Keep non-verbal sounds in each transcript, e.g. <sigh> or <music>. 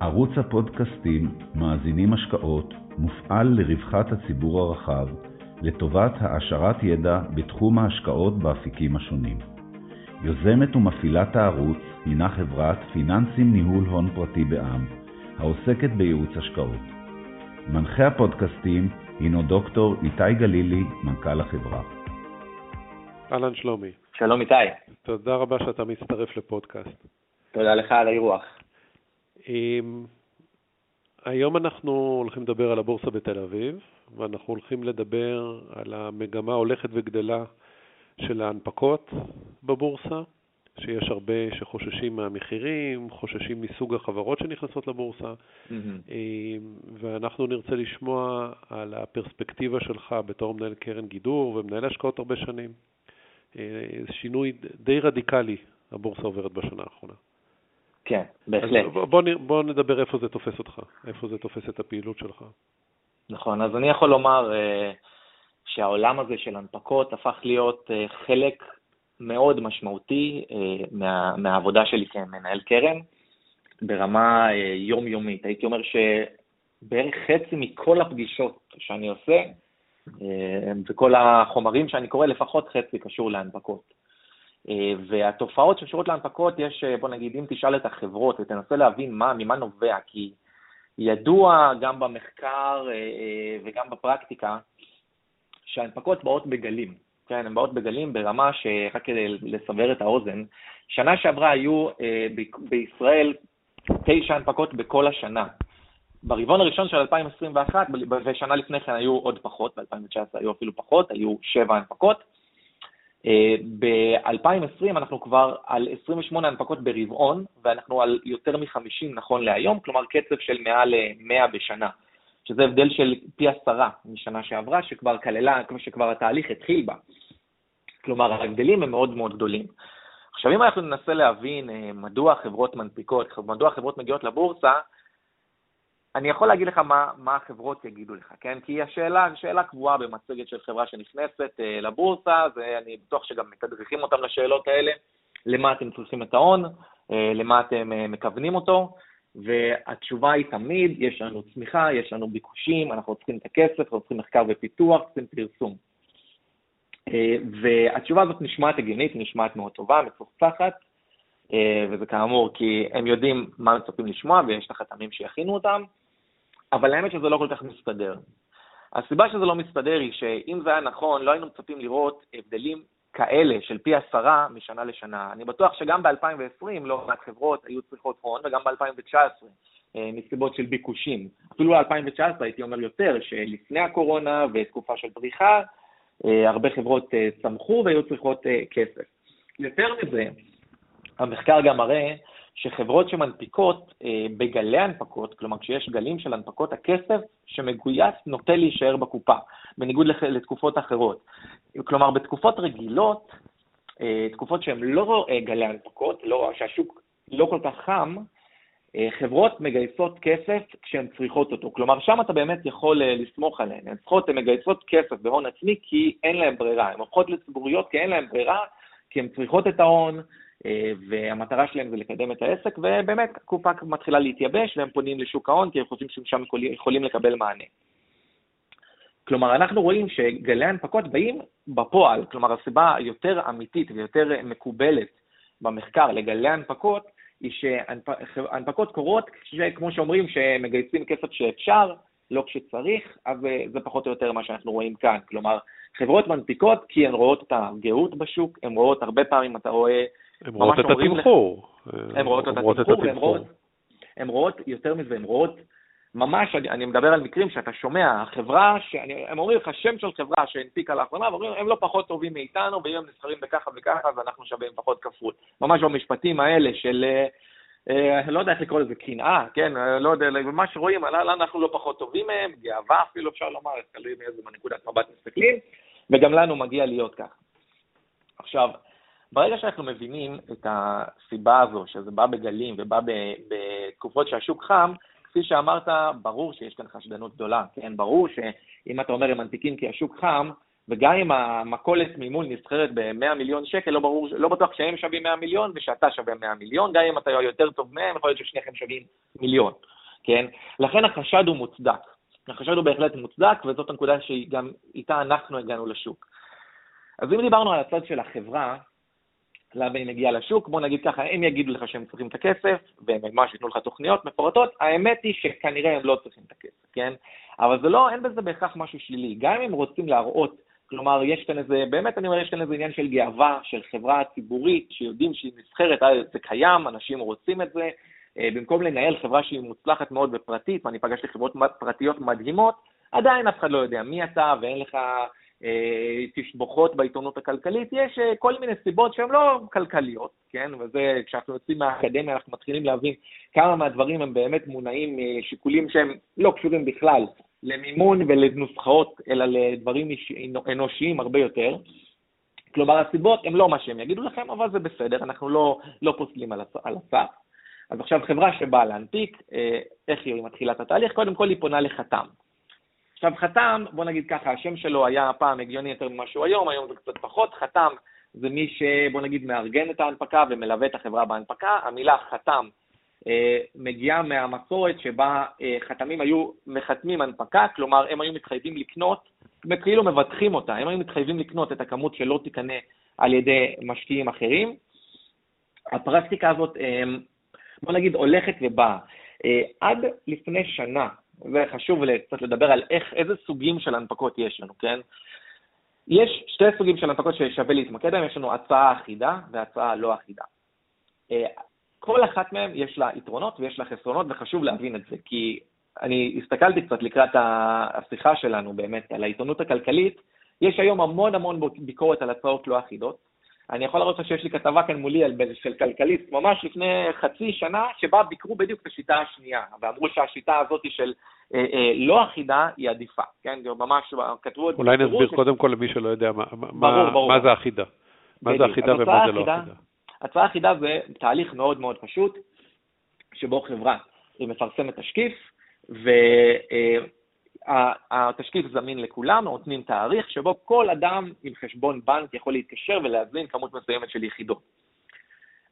ערוץ הפודקאסטים מאזינים השקעות מופעל לרווחת הציבור הרחב, לטובת העשרת ידע בתחום ההשקעות באפיקים השונים. יוזמת ומפעילת הערוץ הינה חברת פיננסים ניהול הון פרטי בע"מ, העוסקת בייעוץ השקעות. מנחה הפודקאסטים הינו דוקטור איתי גלילי, מנכ"ל החברה. אהלן שלומי. שלום איתי. תודה רבה שאתה מצטרף לפודקאסט. תודה לך על האירוח. היום אנחנו הולכים לדבר על הבורסה בתל אביב, ואנחנו הולכים לדבר על המגמה ההולכת וגדלה של ההנפקות בבורסה, שיש הרבה שחוששים מהמחירים, חוששים מסוג החברות שנכנסות לבורסה, mm-hmm. ואנחנו נרצה לשמוע על הפרספקטיבה שלך בתור מנהל קרן גידור ומנהל השקעות הרבה שנים. אה, שינוי די רדיקלי הבורסה עוברת בשנה האחרונה. כן, בהחלט. בוא, בוא, בוא נדבר איפה זה תופס אותך, איפה זה תופס את הפעילות שלך. נכון, אז אני יכול לומר uh, שהעולם הזה של הנפקות הפך להיות uh, חלק מאוד משמעותי uh, מה, מהעבודה שלי כמנהל קרן ברמה uh, יומיומית. הייתי אומר שבערך חצי מכל הפגישות שאני עושה וכל החומרים שאני קורא, לפחות חצי קשור להנפקות. אה, והתופעות שקשורות להנפקות, יש, אה, בוא נגיד, אם תשאל את החברות ותנסה להבין מה, ממה נובע, כי ידוע גם במחקר אה, וגם בפרקטיקה שההנפקות באות בגלים, כן, הן באות בגלים ברמה שרק כדי לסבר את האוזן, שנה שעברה היו בישראל תשע הנפקות בכל השנה. ברבעון הראשון של 2021, ושנה לפני כן היו עוד פחות, ב-2019 היו אפילו פחות, היו שבע הנפקות. ב-2020 אנחנו כבר על 28 הנפקות ברבעון, ואנחנו על יותר מ-50 נכון להיום, כלומר קצב של מעל 100 בשנה, שזה הבדל של פי עשרה משנה שעברה, שכבר כללה, שכבר התהליך התחיל בה. כלומר, ההבדלים הם מאוד מאוד גדולים. עכשיו, אם אנחנו ננסה להבין אה, מדוע חברות מנפיקות, מדוע חברות מגיעות לבורסה, אני יכול להגיד לך מה, מה החברות יגידו לך, כן? כי השאלה, שאלה קבועה במצגת של חברה שנכנסת אה, לבורסה, ואני בטוח שגם מתדריכים אותם לשאלות האלה, למה אתם צריכים את ההון, אה, למה אתם אה, מכוונים אותו, והתשובה היא תמיד, יש לנו צמיחה, יש לנו ביקושים, אנחנו צריכים את הכסף, אנחנו צריכים מחקר ופיתוח, צריכים פרסום. אה, והתשובה הזאת נשמעת הגיונית, נשמעת מאוד טובה, מצוחצחת, אה, וזה כאמור כי הם יודעים מה מצפים לשמוע ויש את החתמים שיכינו אותם, אבל האמת שזה לא כל כך מסתדר. הסיבה שזה לא מסתדר היא שאם זה היה נכון, לא היינו מצפים לראות הבדלים כאלה של פי עשרה משנה לשנה. אני בטוח שגם ב-2020 לא מעט חברות היו צריכות הון, וגם ב-2019, אה, מסיבות של ביקושים. אפילו ב-2019 הייתי אומר יותר, שלפני הקורונה ותקופה של פריחה, אה, הרבה חברות צמחו והיו צריכות כסף. יותר מזה, המחקר גם מראה שחברות שמנפיקות אה, בגלי הנפקות, כלומר כשיש גלים של הנפקות, הכסף שמגויס נוטה להישאר בקופה, בניגוד לתקופות אחרות. כלומר, בתקופות רגילות, אה, תקופות שהן לא אה, גלי הנפקות, לא, שהשוק לא כל כך חם, חברות מגייסות כסף כשהן צריכות אותו. כלומר, שם אתה באמת יכול לסמוך עליהן. הן צריכות, הן מגייסות כסף בהון עצמי כי אין להן ברירה. הן הופכות לציבוריות כי אין להן ברירה, כי הן צריכות את ההון, והמטרה שלהם זה לקדם את העסק, ובאמת הקופה מתחילה להתייבש והם פונים לשוק ההון כי הם חושבים שהם שם יכולים לקבל מענה. כלומר, אנחנו רואים שגלי ההנפקות באים בפועל, כלומר, הסיבה היותר אמיתית ויותר מקובלת במחקר לגלי ההנפקות, היא שהנפקות קורות, כמו שאומרים, שמגייסים כסף שאפשר, לא כשצריך, אז אה, זה פחות או יותר מה שאנחנו רואים כאן. כלומר, חברות מנפיקות כי הן רואות את הגאות בשוק, הן רואות, הרבה פעמים אתה רואה הן רואות את התמחור. הן רואות את התמחור, הן רואות, יותר מזה, הן רואות, ממש, אני, אני מדבר על מקרים שאתה שומע, חברה, הם אומרים לך שם של חברה שהנפיקה לאחרונה, ואומרים, הם לא פחות טובים מאיתנו, ואם הם נסחרים בככה וככה, אז אנחנו שווים פחות כפול. ממש במשפטים האלה של, אה, אה לא יודע איך לקרוא לזה, קנאה, כן, אה, לא יודע, מה שרואים, אנחנו לא פחות טובים מהם, גאווה אפילו אפשר לומר, תלוי מאיזה נקודת מבט מסתכלים, וגם לנו מגיע להיות כך. עכשיו, ברגע שאנחנו מבינים את הסיבה הזו, שזה בא בגלים ובא בתקופות שהשוק חם, כפי שאמרת, ברור שיש כאן חשדנות גדולה, כן? ברור שאם אתה אומר הם מנפיקים כי השוק חם, וגם אם המכולת מימון נסחרת ב-100 מיליון שקל, לא, ברור, לא בטוח שהם שווים 100 מיליון ושאתה שווה 100 מיליון, גם אם אתה יותר טוב מהם, יכול להיות ששניכם שווים מיליון. כן? לכן החשד הוא מוצדק. החשד הוא בהחלט מוצדק, וזאת הנקודה שגם איתה אנחנו הגענו לשוק. אז אם דיברנו על הצד של החברה, למה היא מגיעה לשוק, בוא נגיד ככה, הם יגידו לך שהם צריכים את הכסף, והם ממש ייתנו לך תוכניות מפורטות, האמת היא שכנראה הם לא צריכים את הכסף, כן? אבל זה לא, אין בזה בהכרח משהו שלילי. גם אם הם רוצים להראות, כלומר, יש כאן איזה, באמת אני אומר, יש כאן איזה עניין של גאווה, של חברה ציבורית, שיודעים שהיא נסחרת, אה, זה קיים, אנשים רוצים את זה, אה, במקום לנהל חברה שהיא מוצלחת מאוד ופרטית, ואני פגשתי חברות פרטיות מדהימות, עדיין אף אחד לא יודע מי אתה ואין לך תשבוכות בעיתונות הכלכלית, יש אה, כל מיני סיבות שהן לא כלכליות, כן? וזה, כשאנחנו יוצאים מהאקדמיה אנחנו מתחילים להבין כמה מהדברים הם באמת מונעים משיקולים שהם לא קשורים בכלל למימון ולנוסחאות, אלא לדברים אנושיים הרבה יותר. כלומר, הסיבות הן לא מה שהם יגידו לכם, אבל זה בסדר, אנחנו לא, לא פוסלים על הסף. אז עכשיו חברה שבאה להנפיק, אה, איך היא מתחילה את התהליך? קודם כל היא פונה לחתם. עכשיו חתם, בוא נגיד ככה, השם שלו היה פעם הגיוני יותר ממה שהוא היום, היום זה קצת פחות, חתם זה מי שבוא נגיד מארגן את ההנפקה ומלווה את החברה בהנפקה, המילה חתם אה, מגיעה מהמסורת שבה אה, חתמים היו מחתמים הנפקה, כלומר הם היו מתחייבים לקנות, וכאילו מבטחים אותה, הם היו מתחייבים לקנות את הכמות שלא תיקנה על ידי משקיעים אחרים. הפרקטיקה הזאת, אה, בוא נגיד, הולכת ובאה. אה, עד לפני שנה, וחשוב קצת לדבר על איך, איזה סוגים של הנפקות יש לנו, כן? יש שתי סוגים של הנפקות ששווה להתמקד בהם, יש לנו הצעה אחידה והצעה לא אחידה. אה, כל אחת מהן יש לה יתרונות ויש לה חסרונות, וחשוב להבין את זה, כי אני הסתכלתי קצת לקראת השיחה שלנו באמת על העיתונות הכלכלית, יש היום המון המון ביקורת על הצעות לא אחידות, אני יכול להראות לך שיש לי כתבה כאן מולי על, של כלכליסט, ממש לפני חצי שנה, שבה ביקרו בדיוק את השיטה השנייה, ואמרו שהשיטה הזאת של אה, אה, לא אחידה היא עדיפה, כן? ממש כתבו את זה. אולי נסביר ש... קודם כל למי שלא יודע מה, ברור, מה, ברור. מה זה אחידה. מה זה אחידה ומה זה לא אחידה. הצעה אחידה זה תהליך מאוד מאוד פשוט, שבו חברה מפרסמת תשקיף, ו... התשקיף זמין לכולם, נותנים תאריך שבו כל אדם עם חשבון בנק יכול להתקשר ולהזמין כמות מסוימת של יחידות.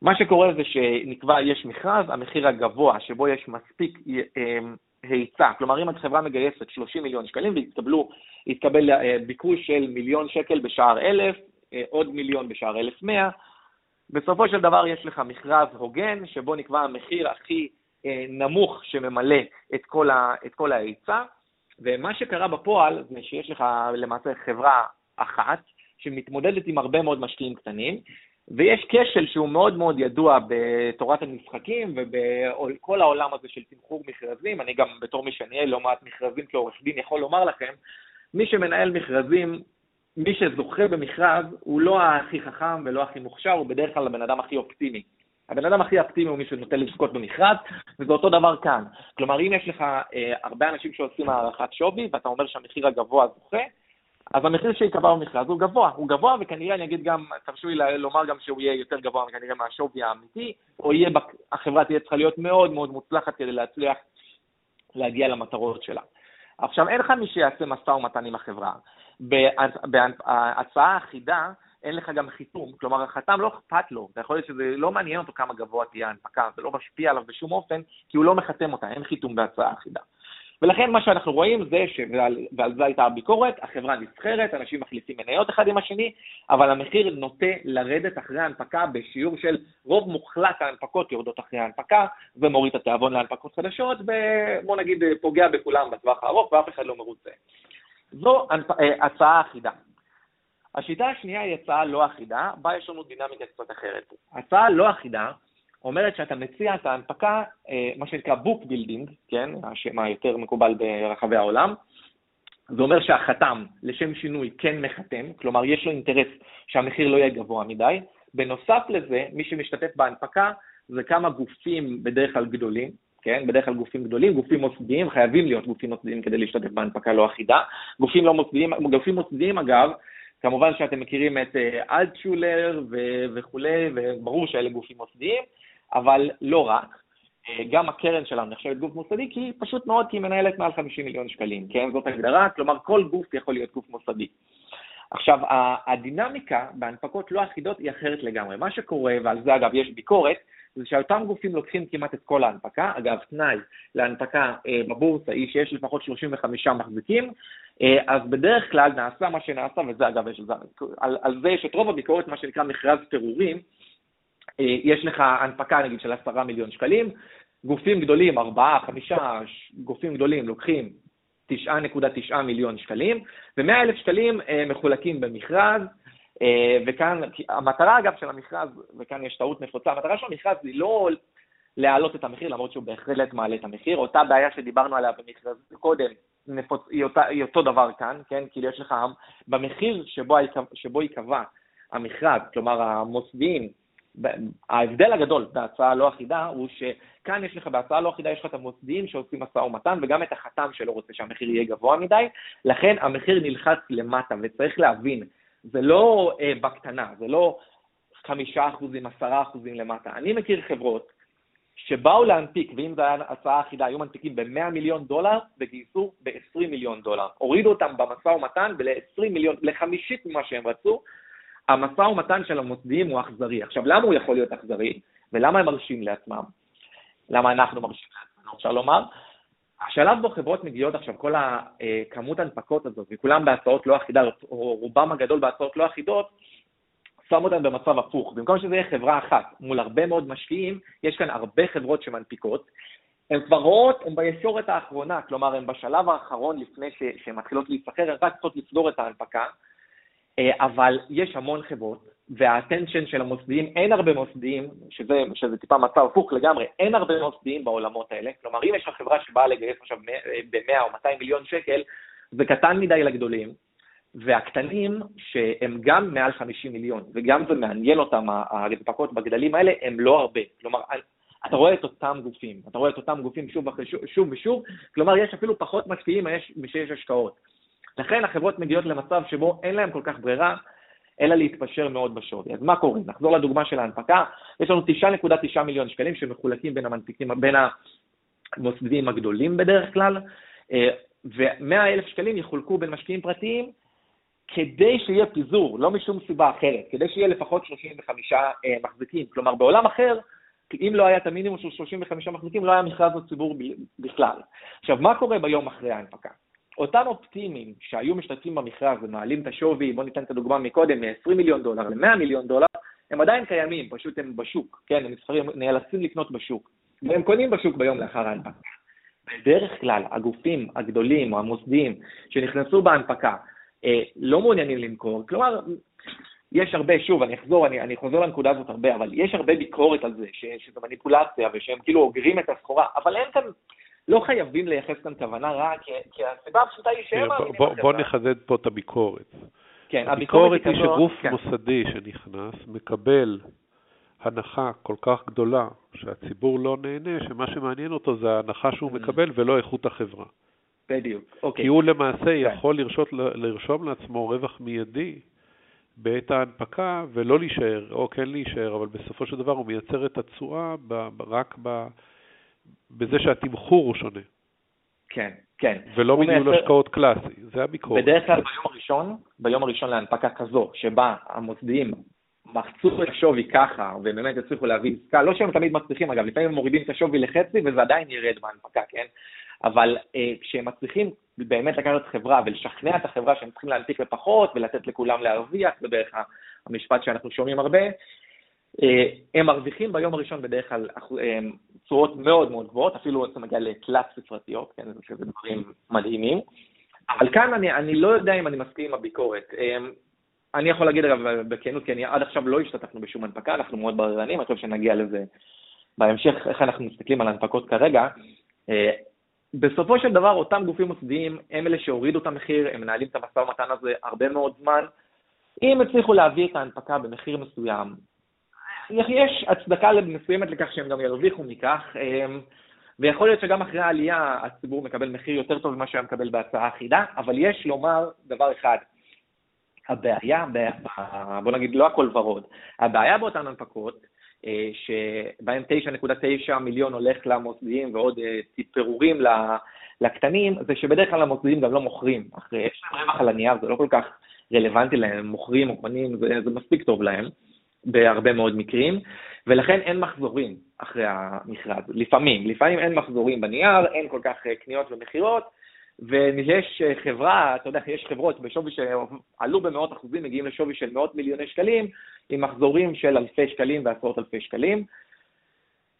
מה שקורה זה שנקבע, יש מכרז, המחיר הגבוה שבו יש מספיק אה, היצע, כלומר אם החברה מגייסת 30 מיליון שקלים והתקבל אה, ביקוש של מיליון שקל בשער אלף, אה, עוד מיליון בשער אלף מאה, בסופו של דבר יש לך מכרז הוגן שבו נקבע המחיר הכי נמוך שממלא את את כל ההיצע, ומה שקרה בפועל זה שיש לך למעשה חברה אחת שמתמודדת עם הרבה מאוד משקיעים קטנים, ויש כשל שהוא מאוד מאוד ידוע בתורת המשחקים ובכל העולם הזה של תמחור מכרזים, אני גם בתור מי שניהל לא מעט מכרזים כעורך דין יכול לומר לכם, מי שמנהל מכרזים, מי שזוכה במכרז הוא לא הכי חכם ולא הכי מוכשר, הוא בדרך כלל הבן אדם הכי אופטימי. הבן אדם הכי אופטימי הוא מי שנוטה לזכות במכרז, וזה אותו דבר כאן. כלומר, אם יש לך אה, הרבה אנשים שעושים הערכת שווי, ואתה אומר שהמחיר הגבוה זוכה, אז המחיר שייקבע במכרז הוא גבוה. הוא גבוה, וכנראה אני אגיד גם, תרשו לי לומר גם שהוא יהיה יותר גבוה כנראה מהשווי האמיתי, או יהיה, החברה תהיה צריכה להיות מאוד מאוד מוצלחת כדי להצליח להגיע למטרות שלה. עכשיו, אין לך מי שיעשה משא ומתן עם החברה. בהצעה אחידה, אין לך גם חיתום, כלומר החתם לא אכפת לו, זה יכול להיות שזה לא מעניין אותו כמה גבוה תהיה ההנפקה, זה לא משפיע עליו בשום אופן, כי הוא לא מחתם אותה, אין חיתום בהצעה אחידה. ולכן מה שאנחנו רואים זה, ש... ועל, ועל זה הייתה הביקורת, החברה נסחרת, אנשים מחליפים מניות אחד עם השני, אבל המחיר נוטה לרדת אחרי ההנפקה בשיעור של רוב מוחלט ההנפקות יורדות אחרי ההנפקה, ומוריד את התיאבון להנפקות חדשות, ובוא נגיד פוגע בכולם בטווח הארוך, ואף אחד לא מרוצה. זו אה, הצעה אחידה. השיטה השנייה היא הצעה לא אחידה, בה יש לנו דינמיקה קצת אחרת. הצעה לא אחידה אומרת שאתה מציע את ההנפקה, אה, מה שנקרא book building, כן, השם היותר מקובל ברחבי העולם. זה אומר שהחתם, לשם שינוי, כן מחתם, כלומר יש לו אינטרס שהמחיר לא יהיה גבוה מדי. בנוסף לזה, מי שמשתתף בהנפקה זה כמה גופים בדרך כלל גדולים, כן? בדרך כלל גופים גדולים, גופים מוסדיים, חייבים להיות גופים מוסדיים כדי להשתתף בהנפקה לא אחידה. גופים לא מוסדיים, גופים מוסדיים אגב, כמובן שאתם מכירים את אה, אלטשולר וכולי, וברור שאלה גופים מוסדיים, אבל לא רק. אה, גם הקרן שלנו נחשבת גוף מוסדי, כי היא פשוט מאוד, כי היא מנהלת מעל 50 מיליון שקלים, כן? זאת הגדרה, כלומר כל גוף יכול להיות גוף מוסדי. עכשיו, הדינמיקה בהנפקות לא אחידות היא אחרת לגמרי. מה שקורה, ועל זה אגב יש ביקורת, זה שאותם גופים לוקחים כמעט את כל ההנפקה, אגב, תנאי להנפקה אה, בבורסה היא שיש לפחות 35 מחזיקים, אה, אז בדרך כלל נעשה מה שנעשה, וזה אגב, יש, על, על זה יש את רוב הביקורת, מה שנקרא מכרז פירורים, אה, יש לך הנפקה נגיד של 10 מיליון שקלים, גופים גדולים, 4, 5 גופים גדולים לוקחים 9.9 מיליון שקלים, ו-100 אלף שקלים אה, מחולקים במכרז, וכאן, המטרה אגב של המכרז, וכאן יש טעות נפוצה, המטרה של המכרז היא לא להעלות את המחיר, למרות שהוא בהחלט מעלה את המחיר, אותה בעיה שדיברנו עליה במכרז קודם, נפוצ... היא, אותה, היא אותו דבר כאן, כן? כאילו יש לך, במחיר שבו, שבו ייקבע המכרז, כלומר המוסדיים, ההבדל הגדול בהצעה לא אחידה הוא שכאן יש לך, בהצעה לא אחידה יש לך את המוסדיים שעושים משא ומתן וגם את החתם שלא רוצה שהמחיר יהיה גבוה מדי, לכן המחיר נלחץ למטה וצריך להבין, זה לא אה, בקטנה, זה לא חמישה אחוזים, עשרה אחוזים למטה. אני מכיר חברות שבאו להנפיק, ואם זו הייתה הצעה אחידה, היו מנפיקים ב-100 מיליון דולר וגייסו ב-20 מיליון דולר. הורידו אותם במשא ומתן ל-20 מיליון, לחמישית ממה שהם רצו, המשא ומתן של המוסדיים הוא אכזרי. עכשיו, למה הוא יכול להיות אכזרי, ולמה הם מרשים לעצמם? למה אנחנו מרשים לעצמנו, אפשר לומר? השלב בו חברות מגיעות עכשיו, כל הכמות הנפקות הזאת, וכולם בהצעות לא אחידות, או רובם הגדול בהצעות לא אחידות, שם אותם במצב הפוך. במקום שזה יהיה חברה אחת מול הרבה מאוד משקיעים, יש כאן הרבה חברות שמנפיקות. הן כבר רואות, הן בישורת האחרונה, כלומר, הן בשלב האחרון לפני שהן מתחילות להיסחר, הן רק צריכות לסגור את ההנפקה, אה, אבל יש המון חברות, והאטנשן של המוסדיים, אין הרבה מוסדיים, שזה, שזה טיפה מצב הפוך לגמרי, אין הרבה מוסדיים בעולמות האלה. כלומר, אם יש לך חברה שבאה לגייס עכשיו ב-100 או 200 מיליון שקל, זה קטן מדי לגדולים, והקטנים, שהם גם מעל 50 מיליון, וגם זה מעניין אותם, ההדפקות בגדלים האלה, הם לא הרבה. כלומר, אתה רואה את אותם גופים, אתה רואה את אותם גופים שוב אחרי שוב, שוב ושוב, כלומר, יש אפילו פחות משקיעים משיש השקעות. לכן החברות מגיעות למצב שבו אין להן כל כך ברירה, אלא להתפשר מאוד בשווי. אז מה קורה? נחזור לדוגמה של ההנפקה, יש לנו 9.9 מיליון שקלים שמחולקים בין המנפיקים, בין המוסדים הגדולים בדרך כלל, אה, ו-100 אלף שקלים יחולקו בין משקיעים פרטיים כדי שיהיה פיזור, לא משום סיבה אחרת, כדי שיהיה לפחות 35 אה, מחזיקים. כלומר, בעולם אחר, אם לא היה את המינימום של 35 מחזיקים, לא היה מכרז לציבור בכלל. עכשיו, מה קורה ביום אחרי ההנפקה? אותם אופטימיים שהיו משתתפים במכרז ומעלים את השווי, בואו ניתן את הדוגמה מקודם, מ-20 מיליון דולר ל-100 מיליון דולר, הם עדיין קיימים, פשוט הם בשוק, כן, הם נסחרים, נאלצים לקנות בשוק, והם קונים בשוק ביום לאחר ההנפקה. בדרך כלל, הגופים הגדולים או המוסדיים שנכנסו בהנפקה אה, לא מעוניינים למכור, כלומר, יש הרבה, שוב, אני אחזור, אני, אני חוזר לנקודה הזאת הרבה, אבל יש הרבה ביקורת על זה, ש, שזו מניפולציה ושהם כאילו אוגרים את הסחורה, אבל אין כאן לא חייבים לייחס כאן כוונה רעה, כי, כי הסיבה הפשוטה היא שהם מאמינים בחברה. בוא נחדד פה את הביקורת. כן, הביקורת היא שגוף כן. מוסדי שנכנס מקבל הנחה כל כך גדולה שהציבור לא נהנה, שמה שמעניין אותו זה ההנחה שהוא mm. מקבל ולא איכות החברה. בדיוק, אוקיי. כי הוא למעשה כן. יכול לרשות, לרשום לעצמו רווח מיידי בעת ההנפקה ולא להישאר, או כן להישאר, אבל בסופו של דבר הוא מייצר את התשואה רק ב... בזה שהתמחור הוא שונה. כן, כן. ולא מניהול מייצר... השקעות קלאסי, זה הביקורת. בדרך כלל ביום הראשון, ביום הראשון להנפקה כזו, שבה המוסדיים מחצו את השווי ככה, ובאמת הצליחו להביא עסקה, לא שהם תמיד מצליחים, אגב, לפעמים הם מורידים את השווי לחצי וזה עדיין ירד בהנפקה, כן? אבל אה, כשהם מצליחים באמת לקחת חברה ולשכנע את החברה שהם צריכים להנפיק בפחות ולתת לכולם להרוויח, זה בערך המשפט שאנחנו שומעים הרבה, הם מרוויחים ביום הראשון בדרך כלל אה, תשואות מאוד מאוד גבוהות, אפילו זה מגיע לתלת ספרתיות, כן, זה דברים מדהימים. אבל כאן אני, אני לא יודע אם אני מסכים עם הביקורת. אה, אני יכול להגיד אגב בכנות, כי אני עד עכשיו לא השתתפנו בשום הנפקה, אנחנו מאוד בררנים, אני חושב שנגיע לזה בהמשך, איך אנחנו מסתכלים על הנפקות כרגע. בסופו של דבר, אותם גופים מוסדיים הם אלה שהורידו את המחיר, הם מנהלים את המשא ומתן הזה הרבה מאוד זמן. אם הצליחו להביא את ההנפקה במחיר מסוים, יש הצדקה מסוימת לכך שהם גם ירוויחו מכך, אמ, ויכול להיות שגם אחרי העלייה הציבור מקבל מחיר יותר טוב ממה שהיה מקבל בהצעה אחידה, אבל יש לומר דבר אחד, הבעיה, בוא נגיד לא הכל ורוד, הבעיה באותן הנפקות, אה, שבהם 9.9 מיליון הולך למוסדיים ועוד אה, פירורים לקטנים, זה שבדרך כלל המוסדיים גם לא מוכרים, אחרי יש להם רווח על הנייר, זה לא כל כך רלוונטי להם, הם מוכרים או קונים, זה, זה מספיק טוב להם. בהרבה מאוד מקרים, ולכן אין מחזורים אחרי המכרז, לפעמים, לפעמים אין מחזורים בנייר, אין כל כך קניות ומכירות, ויש חברה, אתה יודע, יש חברות בשווי שעלו במאות אחוזים, מגיעים לשווי של מאות מיליוני שקלים, עם מחזורים של אלפי שקלים ועשרות אלפי שקלים.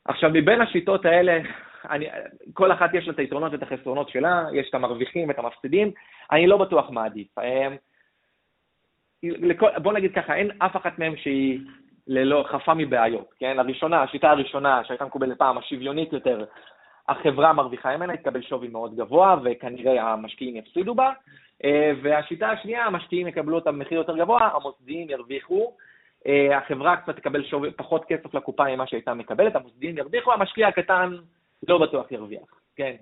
עכשיו, מבין השיטות האלה, אני, כל אחת יש לה את היתרונות ואת החסרונות שלה, יש את המרוויחים ואת המפסידים, אני לא בטוח מה עדיף. אמ, בוא נגיד ככה, אין אף אחת מהן שהיא ללא, חפה מבעיות, כן? הראשונה, השיטה הראשונה שהייתה מקובלת פעם, השוויונית יותר, החברה מרוויחה ממנה, תקבל שווי מאוד גבוה, וכנראה המשקיעים יפסידו בה. אה, והשיטה השנייה, המשקיעים יקבלו אותה במחיר יותר גבוה, המוסדיים ירוויחו, אה, החברה קצת תקבל שווי, פחות כסף לקופה ממה שהייתה מקבלת, המוסדיים ירוויחו, המשקיע הקטן לא בטוח ירוויח, כן.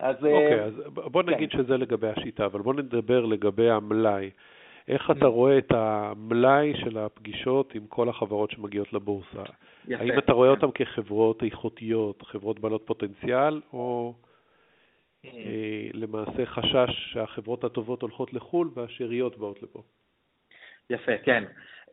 אז... אה, אוקיי, אז בוא כן. נגיד כן. שזה לגבי השיטה, אבל בוא נדבר לגבי המלאי. איך אתה. רואה את המלאי של הפגישות עם כל החברות שמגיעות לבורסה? יפה. האם אתה רואה אותן כחברות איכותיות, חברות בעלות פוטנציאל, או mm. אה, למעשה חשש שהחברות הטובות הולכות לחו"ל והשאריות באות לפה? יפה, כן.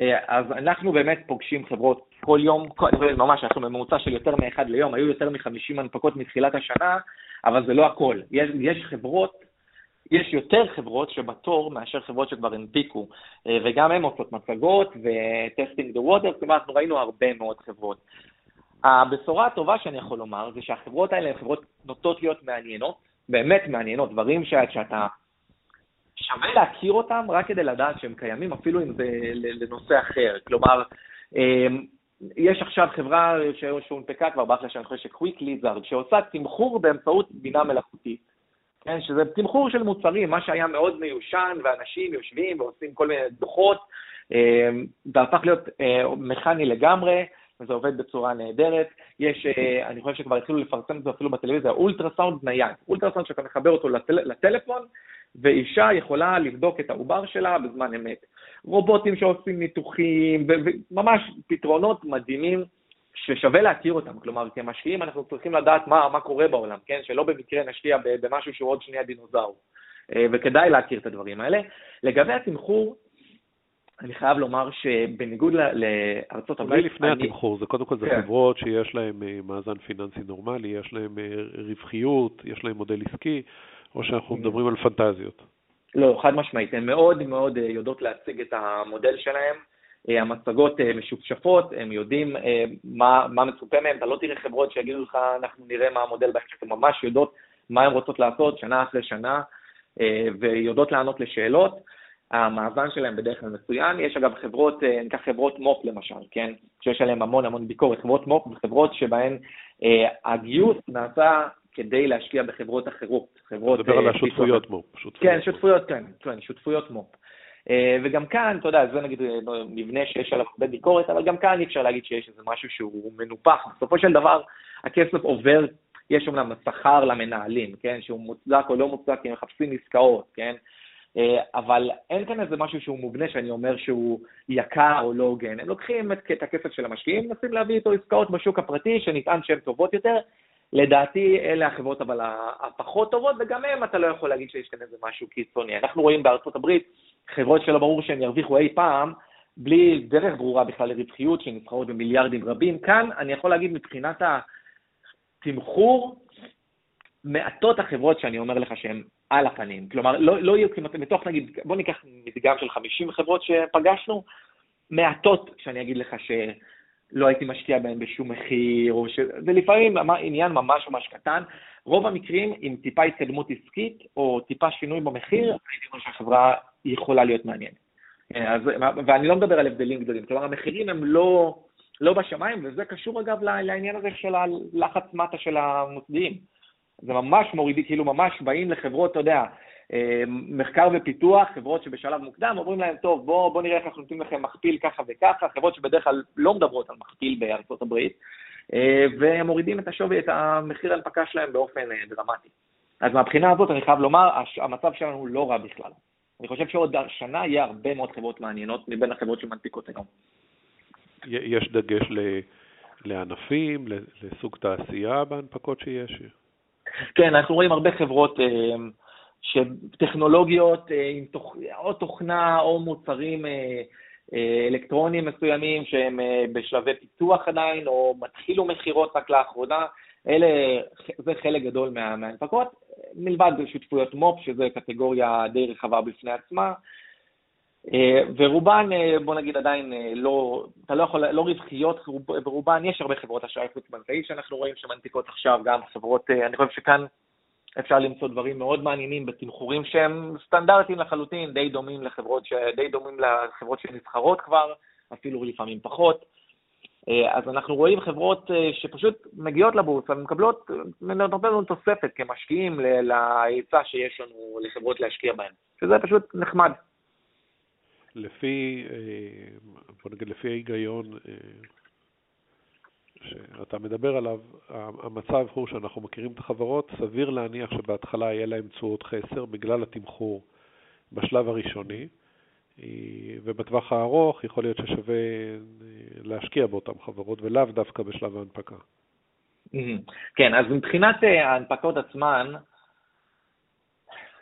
אה, אז אנחנו באמת פוגשים חברות כל יום, כל, ממש, אנחנו בממוצע של יותר מאחד ליום, היו יותר מ-50 הנפקות מתחילת השנה, אבל זה לא הכל. יש, יש חברות, יש יותר חברות שבתור מאשר חברות שכבר הנפיקו, אה, וגם הן עושות מצגות ו testing the water, כלומר, אנחנו ראינו הרבה מאוד חברות. הבשורה הטובה שאני יכול לומר זה שהחברות האלה הן חברות נוטות להיות מעניינות, באמת מעניינות, דברים שאתה שווה להכיר אותם רק כדי לדעת שהם קיימים, אפילו אם זה לנושא אחר. כלומר, אמ, יש עכשיו חברה שהונפקה כבר בהצלחה שאני חושב ש Quicklizard, שעושה תמחור באמצעות בינה מלאכותית. כן, שזה תמחור של מוצרים, מה שהיה מאוד מיושן, ואנשים יושבים ועושים כל מיני דוחות, אמ, זה הפך להיות אה, מכני לגמרי, וזה עובד בצורה נהדרת. יש, אה, אני חושב שכבר התחילו לפרסם את זה אפילו בטלוויזיה, אולטרסאונד נייד. אולטרסאונד שאתה מחבר אותו לטל, לטלפון, ואישה יכולה לבדוק את העובר שלה בזמן אמת. רובוטים שעושים ניתוחים, וממש פתרונות מדהימים ששווה להכיר אותם. כלומר, כמשקיעים אנחנו צריכים לדעת מה, מה קורה בעולם, כן? שלא במקרה נשקיע במשהו שהוא עוד שנייה דינוזאור. אה, וכדאי להכיר את הדברים האלה. לגבי התמחור, אני חייב לומר שבניגוד לארצות הברית... אולי לפני אני... התמחור, זה קודם כל זה כן. חברות שיש להן אה, מאזן פיננסי נורמלי, יש להן אה, רווחיות, יש להן מודל עסקי, או שאנחנו מדברים על פנטזיות? לא, חד משמעית, הן מאוד מאוד יודעות להציג את המודל שלהן. אה, המצגות אה, משופשפות, הם יודעים מה, מה מצופה מהם, אתה לא תראה חברות שיגידו לך, אנחנו נראה מה המודל בהמשך, הן ממש יודעות מה הן רוצות לעשות שנה אחרי שנה, ויודעות לענות לשאלות. המאזן שלהם בדרך כלל מצוין. יש אגב חברות, ניקח חברות מו"פ למשל, כן? שיש עליהן המון המון ביקורת. חברות מו"פ זה חברות שבהן הגיוס נעשה כדי להשקיע בחברות אחרות. חברות... מדבר על אה, השותפויות מו"פ. כן, שותפויות, כן, כן, שותפויות מו"פ. אה, וגם כאן, אתה יודע, זה נגיד אה, מבנה שיש עליו הרבה ביקורת, אבל גם כאן אי אפשר להגיד שיש איזה משהו שהוא מנופח. בסופו של דבר, הכסף עובר, יש אומנם שכר למנהלים, כן, שהוא מוצדק או לא מוצדק, כי הם מחפשים עסקאות, כן, אבל אין כאן איזה משהו שהוא מובנה שאני אומר שהוא יקר או לא הוגן. הם לוקחים את הכסף של המשקיעים, מנסים להביא איתו עסקאות בשוק הפרטי, שנטען שהן טובות יותר, לדעתי אלה החברות אבל הפחות טובות, וגם הם אתה לא יכול להגיד שיש כאן איזה משהו קיצוני. אנחנו רואים בארצות הברית חברות שלא ברור שהן ירוויחו אי פעם, בלי דרך ברורה בכלל לרווחיות, שנסחרות במיליארדים רבים. כאן אני יכול להגיד מבחינת התמחור, מעטות החברות שאני אומר לך שהן על הפנים. כלומר, לא, לא יהיו כמעט, מתוך נגיד, בוא ניקח מדגם של 50 חברות שפגשנו, מעטות שאני אגיד לך ש... לא הייתי משקיע בהם בשום מחיר, ש... זה לפעמים עניין ממש ממש קטן. רוב המקרים, עם טיפה התקדמות עסקית או טיפה שינוי במחיר, הייתי אומר שהחברה יכולה להיות מעניינת. אז, ואני לא מדבר על הבדלים גדולים, כלומר המחירים הם לא, לא בשמיים, וזה קשור אגב לעניין הזה של הלחץ מטה של המוסדיים. זה ממש מורידי, כאילו ממש באים לחברות, אתה יודע, אה, מחקר ופיתוח, חברות שבשלב מוקדם אומרים להם, טוב, בואו בוא נראה איך אנחנו נותנים לכם מכפיל ככה וככה, חברות שבדרך כלל לא מדברות על מכפיל בארצות הברית, אה, והם מורידים את השווי, את המחיר ההנפקה שלהם באופן אה, דרמטי. אז מהבחינה הזאת אני חייב לומר, המצב שלנו לא רע בכלל. אני חושב שעוד שנה יהיה הרבה מאוד חברות מעניינות מבין החברות שמנפיקות היום. יש דגש ל... לענפים, לסוג תעשייה בהנפקות שיש? כן, אנחנו רואים הרבה חברות שטכנולוגיות אה, עם תוכ... או תוכנה או מוצרים אה, אלקטרונים מסוימים שהם בשלבי פיתוח עדיין, או מתחילו מכירות רק לאחרונה, אלה, זה חלק גדול מה, מההנפקות, מלבד שותפויות מו"פ, שזו קטגוריה די רחבה בפני עצמה, אה, ורובן, אה, בוא נגיד עדיין אה, לא, אתה לא יכול, לא רווחיות, ברובן יש הרבה חברות אשראי חוץ-בנקאי שאנחנו רואים שמנפיקות עכשיו, גם חברות, אני חושב שכאן אפשר למצוא דברים מאוד מעניינים בתמחורים שהם סטנדרטיים לחלוטין, די דומים לחברות, די דומים לחברות שנבחרות כבר, אפילו לפעמים פחות. אז אנחנו רואים חברות שפשוט מגיעות לבורסה ומקבלות, נותנות לנו תוספת כמשקיעים להיצע שיש לנו לחברות להשקיע בהן, שזה פשוט נחמד. לפי, אה, בוא נגיד, לפי ההיגיון אה, שאתה מדבר עליו, המצב הוא שאנחנו מכירים את החברות, סביר להניח שבהתחלה יהיה להם תשואות חסר בגלל התמחור בשלב הראשוני, אה, ובטווח הארוך יכול להיות ששווה להשקיע באותן חברות ולאו דווקא בשלב ההנפקה. כן, אז מבחינת ההנפקות עצמן,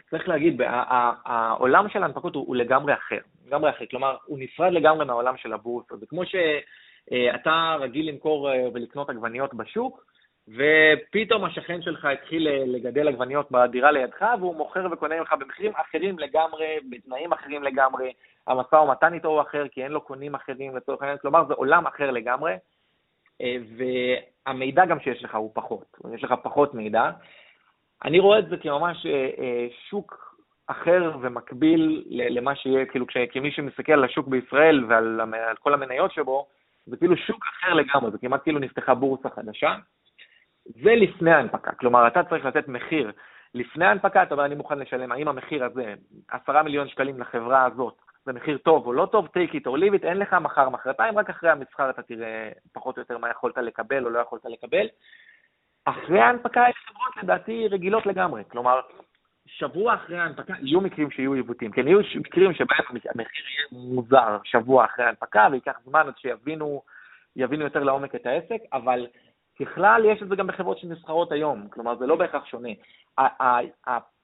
צריך להגיד, העולם של ההנפקות הוא, לגמרי אחר, לגמרי אחר, כלומר, הוא נפרד לגמרי מהעולם של הבורסה. זה כמו שאתה רגיל למכור אה, ולקנות עגבניות בשוק, ופתאום השכן שלך התחיל אה, לגדל עגבניות בדירה לידך, והוא מוכר וקונה ממך במחירים אחרים לגמרי, בתנאים אחרים לגמרי, המשא ומתן איתו הוא אחר, כי אין לו קונים אחרים לצורך העניין, כלומר, זה עולם אחר לגמרי, אה, והמידע גם שיש לך הוא פחות, יש לך פחות מידע. אני רואה את זה כממש אה, שוק אחר ומקביל למה שיהיה, כאילו, כמי שמסתכל על השוק בישראל ועל על כל המניות שבו, זה כאילו שוק אחר לגמרי, זה כמעט כאילו נפתחה בורסה חדשה. זה לפני ההנפקה, כלומר, אתה צריך לתת מחיר לפני ההנפקה, אתה אומר, אני מוכן לשלם, האם המחיר הזה, עשרה מיליון שקלים לחברה הזאת, זה מחיר טוב או לא טוב, take it or leave it, אין לך מחר, מחרתיים, רק אחרי המסחר אתה תראה פחות או יותר מה יכולת לקבל או לא יכולת לקבל. אחרי ההנפקה יש חברות לדעתי רגילות לגמרי, כלומר, שבוע אחרי ההנפקה יהיו מקרים שיהיו עיוותים, כן, יהיו מקרים שבהם המחיר יהיה מוזר שבוע אחרי ההנפקה וייקח זמן עד שיבינו יבינו יותר לעומק את העסק, אבל ככלל יש את זה גם בחברות שנסחרות היום, כלומר זה לא בהכרח שונה.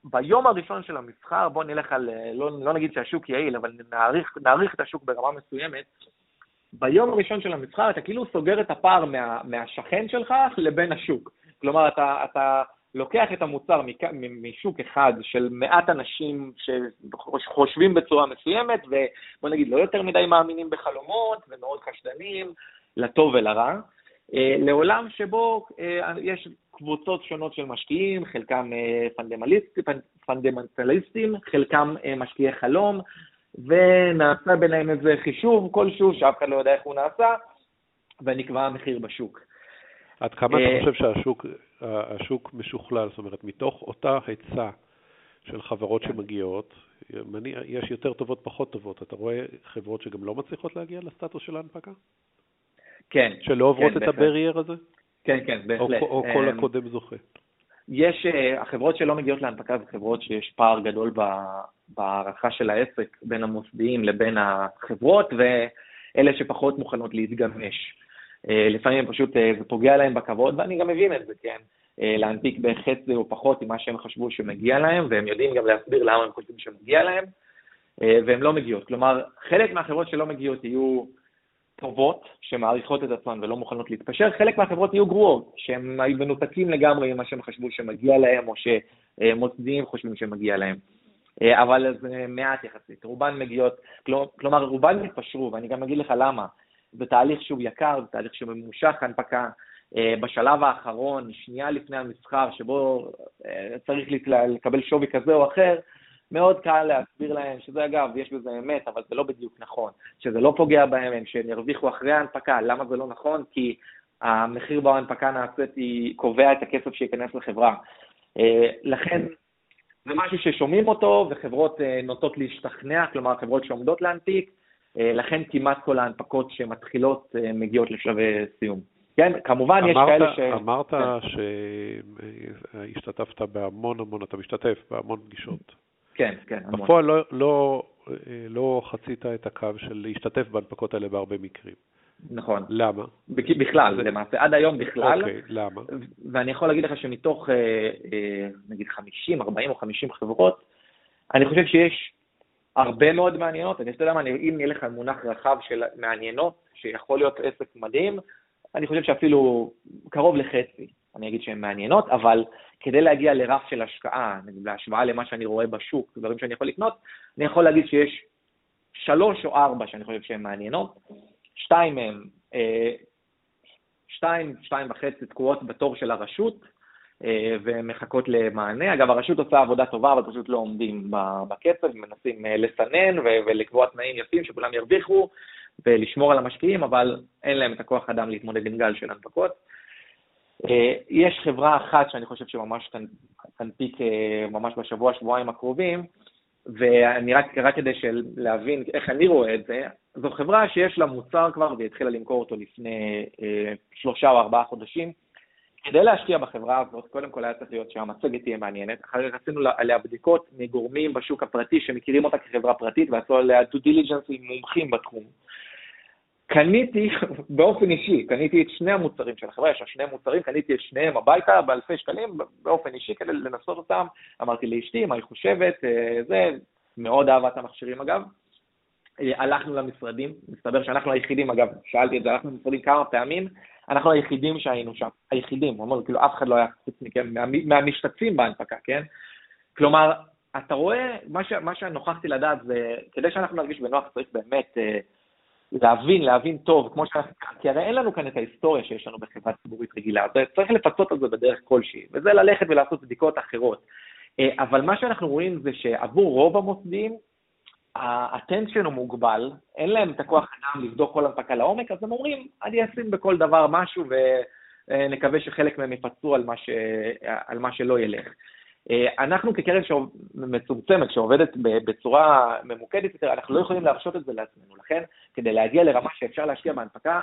ביום הראשון של המסחר, בואו נלך על, לא, לא נגיד שהשוק יעיל, אבל נעריך, נעריך את השוק ברמה מסוימת, ביום הראשון של המסחר אתה כאילו סוגר את הפער מה, מהשכן שלך לבין השוק. כלומר, אתה, אתה לוקח את המוצר משוק אחד של מעט אנשים שחושבים בצורה מסוימת, ובוא נגיד, לא יותר מדי מאמינים בחלומות ומאוד חשדנים, לטוב ולרע, לעולם שבו אה, יש קבוצות שונות של משקיעים, חלקם אה, פנדמנטליסטים, חלקם משקיעי חלום, ונעשה ביניהם איזה חישוב כלשהו, שאף אחד לא יודע איך הוא נעשה, ונקבע המחיר בשוק. עד כמה אתה אה, חושב שהשוק משוכלל? זאת אומרת, מתוך אותה היצע של חברות כן. שמגיעות, יש יותר טובות, פחות טובות. אתה רואה חברות שגם לא מצליחות להגיע לסטטוס של ההנפקה? כן. שלא עוברות כן, את הברייר הזה? כן, כן, בהחלט. או, או כל אמ, הקודם זוכה? יש, אה, החברות שלא מגיעות להנפקה זה חברות שיש פער גדול בהערכה של העסק בין המוסדיים לבין החברות, ואלה שפחות מוכנות להתגמש. אה, לפעמים פשוט אה, זה פוגע להם בכבוד, ואני גם מבין את זה, כן? להנפיק בחצי או פחות ממה שהם חשבו שמגיע להם, והם יודעים גם להסביר למה הם חושבים שמגיע להם, והן לא מגיעות. כלומר, חלק מהחברות שלא מגיעות יהיו טובות, שמעריכות את עצמן ולא מוכנות להתפשר, חלק מהחברות יהיו גרועות, שהם מנותקים לגמרי ממה שהם חשבו שמגיע להם, או שמוסדיים חושבים שמגיע להם. אבל זה מעט יחסית, רובן מגיעות, כלומר, רובן מתפשרו, ואני גם אגיד לך למה. זה תהליך שהוא יקר, זה תהליך שממושך הנפקה. אה, בשלב האחרון, שנייה לפני המסחר, שבו אה, צריך לקבל שווי כזה או אחר, מאוד קל להסביר להם שזה אגב, יש בזה אמת, אבל זה לא בדיוק נכון, שזה לא פוגע בהם, שהם ירוויחו אחרי ההנפקה. למה זה לא נכון? כי המחיר בו ההנפקה נעשית היא קובע את הכסף שייכנס לחברה. אה, לכן זה משהו ששומעים אותו וחברות נוטות להשתכנע, כלומר חברות שעומדות להנפיק, אה, לכן כמעט כל ההנפקות שמתחילות אה, מגיעות לשלבי סיום. כן, כמובן אמרת, יש כאלה ש... אמרת כן. שהשתתפת בהמון המון, אתה משתתף בהמון פגישות. כן, כן. בפועל לא, לא, לא חצית את הקו של להשתתף בהנפקות האלה בהרבה מקרים. נכון. למה? בכלל, זה... למעשה, עד היום בכלל. אוקיי, למה? ואני יכול להגיד לך שמתוך, אה, נגיד, 50, 40 או 50 חברות, אני חושב שיש הרבה מאוד מעניינות. אני יודע מה, אם נהיה לך מונח רחב של מעניינות, שיכול להיות עסק מדהים, אני חושב שאפילו קרוב לחצי, אני אגיד שהן מעניינות, אבל כדי להגיע לרף של השקעה, בהשוואה למה שאני רואה בשוק, דברים שאני יכול לקנות, אני יכול להגיד שיש שלוש או ארבע שאני חושב שהן מעניינות, שתיים מהן, אה, שתיים, שתיים וחצי תקועות בתור של הרשות, אה, ומחכות למענה. אגב, הרשות עושה עבודה טובה, אבל פשוט לא עומדים בקצב, מנסים אה, לסנן ולקבוע תנאים יפים שכולם ירוויחו ולשמור על המשקיעים, אבל אין להם את הכוח אדם להתמודד עם גל של הנפקות. אה, יש חברה אחת שאני חושב שממש תנפיק ממש בשבוע, שבועיים הקרובים, ואני רק, רק כדי להבין איך אני רואה את זה, זו חברה שיש לה מוצר כבר והיא התחילה למכור אותו לפני שלושה או ארבעה חודשים, כדי להשקיע בחברה הזאת, קודם כל היה צריך להיות שהמצגת תהיה מעניינת, אחר כך עשינו עליה בדיקות מגורמים בשוק הפרטי שמכירים אותה כחברה פרטית ועשו עליה דו דיליג'נס עם מומחים בתחום. קניתי <laughs> באופן אישי, קניתי את שני המוצרים של החברה, יש לה שני מוצרים, קניתי את שניהם הביתה באלפי שקלים באופן אישי כדי לנסות אותם, אמרתי לאשתי מה היא חושבת, אה, זה, מאוד אהבה את המכשירים אגב. אה, הלכנו למשרדים, מסתבר שאנחנו היחידים, אגב, שאלתי את זה, הלכנו למשרדים כמה פעמים, אנחנו היחידים שהיינו שם, היחידים, אומר, כאילו אף אחד לא היה חוץ מכם, מה, מהמשתתפים בהנפקה, כן? כלומר, אתה רואה, מה, ש, מה שנוכחתי לדעת זה, כדי שאנחנו נרגיש בנוח צריך באמת אה, להבין, להבין טוב, כמו שאנחנו, כי הרי אין לנו כאן את ההיסטוריה שיש לנו בחברה ציבורית רגילה, אז צריך לפצות על זה בדרך כלשהי, וזה ללכת ולעשות בדיקות אחרות. אה, אבל מה שאנחנו רואים זה שעבור רוב המוסדים, ה-attention הוא מוגבל, אין להם את הכוח אדם לבדוק כל הנפקה לעומק, אז הם אומרים, אני אשים בכל דבר משהו ונקווה שחלק מהם יפצו על מה, ש... על מה שלא ילך. אנחנו כקרן מצומצמת, שעובדת בצורה ממוקדת יותר, אנחנו לא יכולים להרשות את זה לעצמנו. לכן, כדי להגיע לרמה שאפשר להשקיע בהנפקה,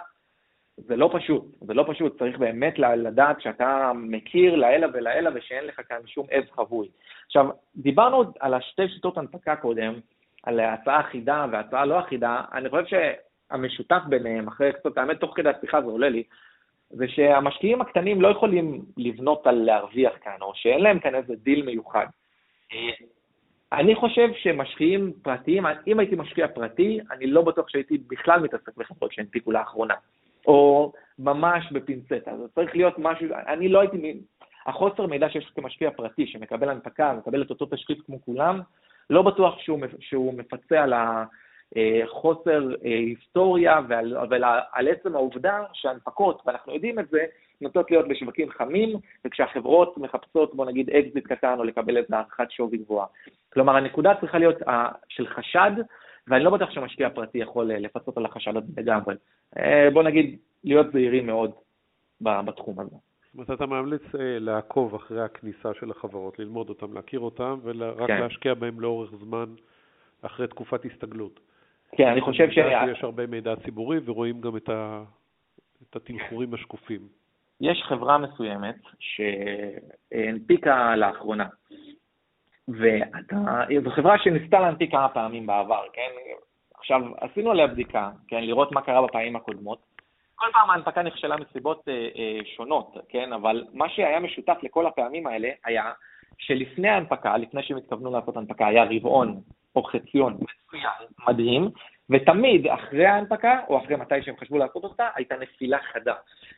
זה לא פשוט, זה לא פשוט, צריך באמת לדעת שאתה מכיר לאלה ולאלה ושאין לך כאן שום עז חבוי. עכשיו, דיברנו על השתי שיטות הנפקה קודם, על הצעה אחידה והצעה לא אחידה, אני חושב שהמשותף ביניהם, אחרי קצת, האמת, תוך כדי השיחה זה עולה לי, זה שהמשקיעים הקטנים לא יכולים לבנות על להרוויח כאן, או שאין להם כאן איזה דיל מיוחד. אני חושב שמשקיעים פרטיים, אם הייתי משקיע פרטי, אני לא בטוח שהייתי בכלל מתעסק בחברות שהנפיקו לאחרונה, או ממש בפינצטה. זה צריך להיות משהו, אני לא הייתי, החוסר מידע שיש כמשקיע פרטי שמקבל הנפקה, מקבל את אותו תשקיף כמו כולם, לא בטוח שהוא, שהוא מפצה על החוסר אה, היסטוריה ועל, ועל על עצם העובדה שהנפקות, ואנחנו יודעים את זה, נוטות להיות בשווקים חמים, וכשהחברות מחפשות, בוא נגיד, אקזיט קטן או לקבל איזה הערכת שווי גבוהה. כלומר, הנקודה צריכה להיות uh, של חשד, ואני לא בטוח שמשקיע פרטי יכול לפצות על החשד הזה לגמרי. בוא נגיד, להיות זהירים מאוד בתחום הזה. זאת אומרת, אתה ממליץ אה, לעקוב אחרי הכניסה של החברות, ללמוד אותם, להכיר אותם, ורק כן. להשקיע בהם לאורך זמן אחרי תקופת הסתגלות. כן, אני חושב ש... יש הרבה מידע ציבורי ורואים גם את, ה... את התמחורים השקופים. יש חברה מסוימת שהנפיקה לאחרונה, וזו חברה שניסתה להנפיק כמה פעמים בעבר, כן? עכשיו, עשינו עליה בדיקה, כן? לראות מה קרה בפעמים הקודמות, כל פעם ההנפקה נכשלה מסיבות אה, אה, שונות, כן? אבל מה שהיה משותף לכל הפעמים האלה היה שלפני ההנפקה, לפני שהם התכוונו לעשות הנפקה, היה רבעון או חציון מצוין, מדהים, ותמיד אחרי ההנפקה, או אחרי מתי שהם חשבו לעשות אותה, הייתה נפילה חדה.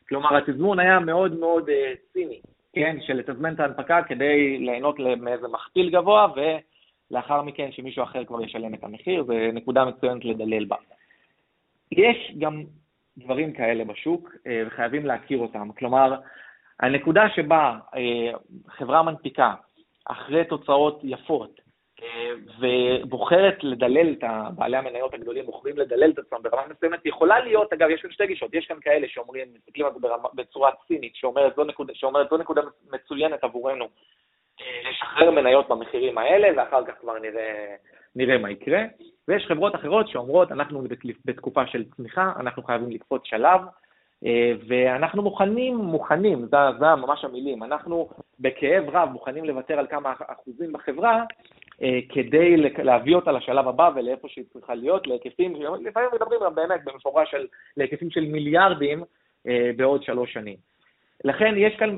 כלומר, התזמון היה מאוד מאוד אה, ציני, כן? של לתזמן את ההנפקה כדי ליהנות מאיזה מכפיל גבוה, ולאחר מכן שמישהו אחר כבר ישלם את המחיר, זו נקודה מצוינת לדלל בה. יש גם דברים כאלה בשוק, אה, וחייבים להכיר אותם. כלומר, הנקודה שבה אה, חברה מנפיקה, אחרי תוצאות יפות, ובוחרת לדלל את בעלי המניות הגדולים, בוחרים לדלל את עצמם ברמה מסוימת, יכולה להיות, אגב, יש כאן שתי גישות, יש כאן כאלה שאומרים, מסתכלים על זה בצורה צינית, שאומרת זו נקודה, שאומרת, זו נקודה מצוינת עבורנו, לשחרר מניות במחירים האלה, ואחר כך כבר נראה, נראה מה יקרה. ויש חברות אחרות שאומרות, אנחנו בתקופה של צמיחה, אנחנו חייבים לקפוץ שלב, אה, ואנחנו מוכנים, מוכנים, זה, זה ממש המילים, אנחנו בכאב רב מוכנים לוותר על כמה אחוזים בחברה, אה, כדי להביא אותה לשלב הבא ולאיפה שהיא צריכה להיות, להיקפים, לפעמים מדברים גם באמת במפורש על להיקפים של מיליארדים אה, בעוד שלוש שנים. לכן יש כאן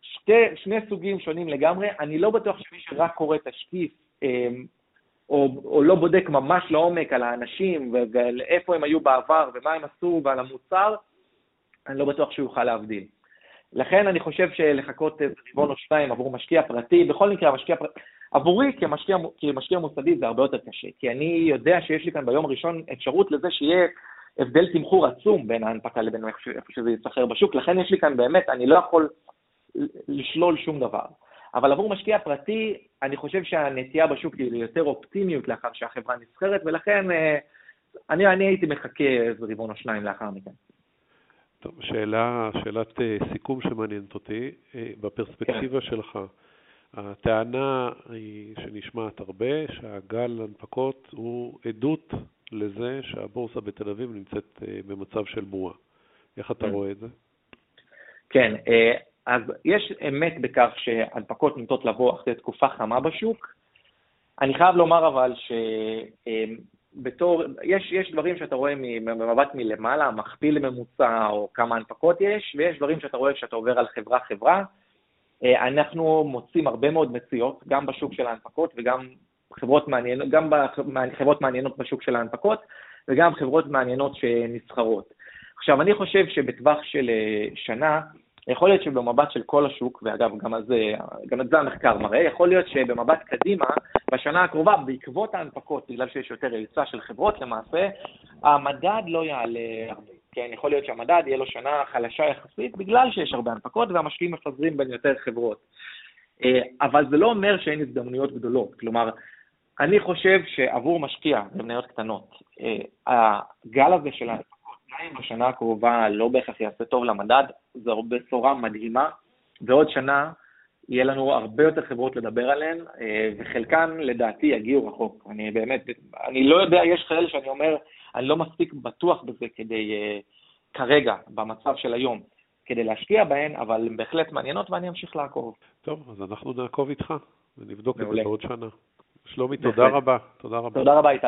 שתי, שני סוגים שונים לגמרי, אני לא בטוח שמי שרק קורא תשקיף או, או לא בודק ממש לעומק על האנשים ועל איפה הם היו בעבר ומה הם עשו ועל המוצר, אני לא בטוח שהוא יוכל להבדיל. לכן אני חושב שלחכות רבעון או שניים עבור משקיע פרטי, בכל מקרה המשקיע פרטי, עבורי כמשקיע, כמשקיע מוסדי זה הרבה יותר קשה, כי אני יודע שיש לי כאן ביום הראשון אפשרות לזה שיהיה הבדל תמחור עצום בין ההנפקה לבין איפה שזה יסחר בשוק, לכן יש לי כאן באמת, אני לא יכול לשלול שום דבר. אבל עבור משקיע פרטי, אני חושב שהנטייה בשוק היא ליותר אופטימיות לאחר שהחברה נסחרת, ולכן אה, אני, אני הייתי מחכה איזה רבעון או שניים לאחר מכן. טוב, שאלה, שאלת אה, סיכום שמעניינת אותי, אה, בפרספקטיבה כן. שלך, הטענה היא שנשמעת הרבה, שהגל הנפקות הוא עדות לזה שהבורסה בתל אביב נמצאת במצב של בועה. איך אתה כן. רואה את זה? כן, אז יש אמת בכך שהנפקות נוטות לבוא אחרי תקופה חמה בשוק. אני חייב לומר אבל שבתור, יש, יש דברים שאתה רואה במבט מלמעלה, מכפיל לממוצע או כמה הנפקות יש, ויש דברים שאתה רואה כשאתה עובר על חברה-חברה. אנחנו מוצאים הרבה מאוד מציאות, גם בשוק של ההנפקות וגם חברות מעניינות, גם חברות מעניינות בשוק של ההנפקות, וגם חברות מעניינות שנסחרות. עכשיו, אני חושב שבטווח של שנה, יכול להיות שבמבט של כל השוק, ואגב, גם, זה, גם את זה המחקר מראה, יכול להיות שבמבט קדימה, בשנה הקרובה, בעקבות ההנפקות, בגלל שיש יותר היצע של חברות למעשה, המדד לא יעלה הרבה. כן, יכול להיות שהמדד יהיה לו שנה חלשה יחסית, בגלל שיש הרבה הנפקות והמשקיעים מפזרים בין יותר חברות. אה, אבל זה לא אומר שאין הזדמנויות גדולות. כלומר, אני חושב שעבור משקיע במניות קטנות, אה, הגל הזה של ההנפקות, גם אם בשנה הקרובה לא בהכרח יעשה טוב למדד, זו בשורה מדהימה, ועוד שנה יהיה לנו הרבה יותר חברות לדבר עליהן, אה, וחלקן לדעתי יגיעו רחוק. אני באמת, אני לא יודע, יש כאלה שאני אומר, אני לא מספיק בטוח בזה כדי, אה, כרגע, במצב של היום, כדי להשקיע בהן, אבל הן בהחלט מעניינות ואני אמשיך לעקוב. טוב, אז אנחנו נעקוב איתך ונבדוק את זה בעוד שנה. שלומי, תודה רבה. תודה רבה. תודה רבה, איתי.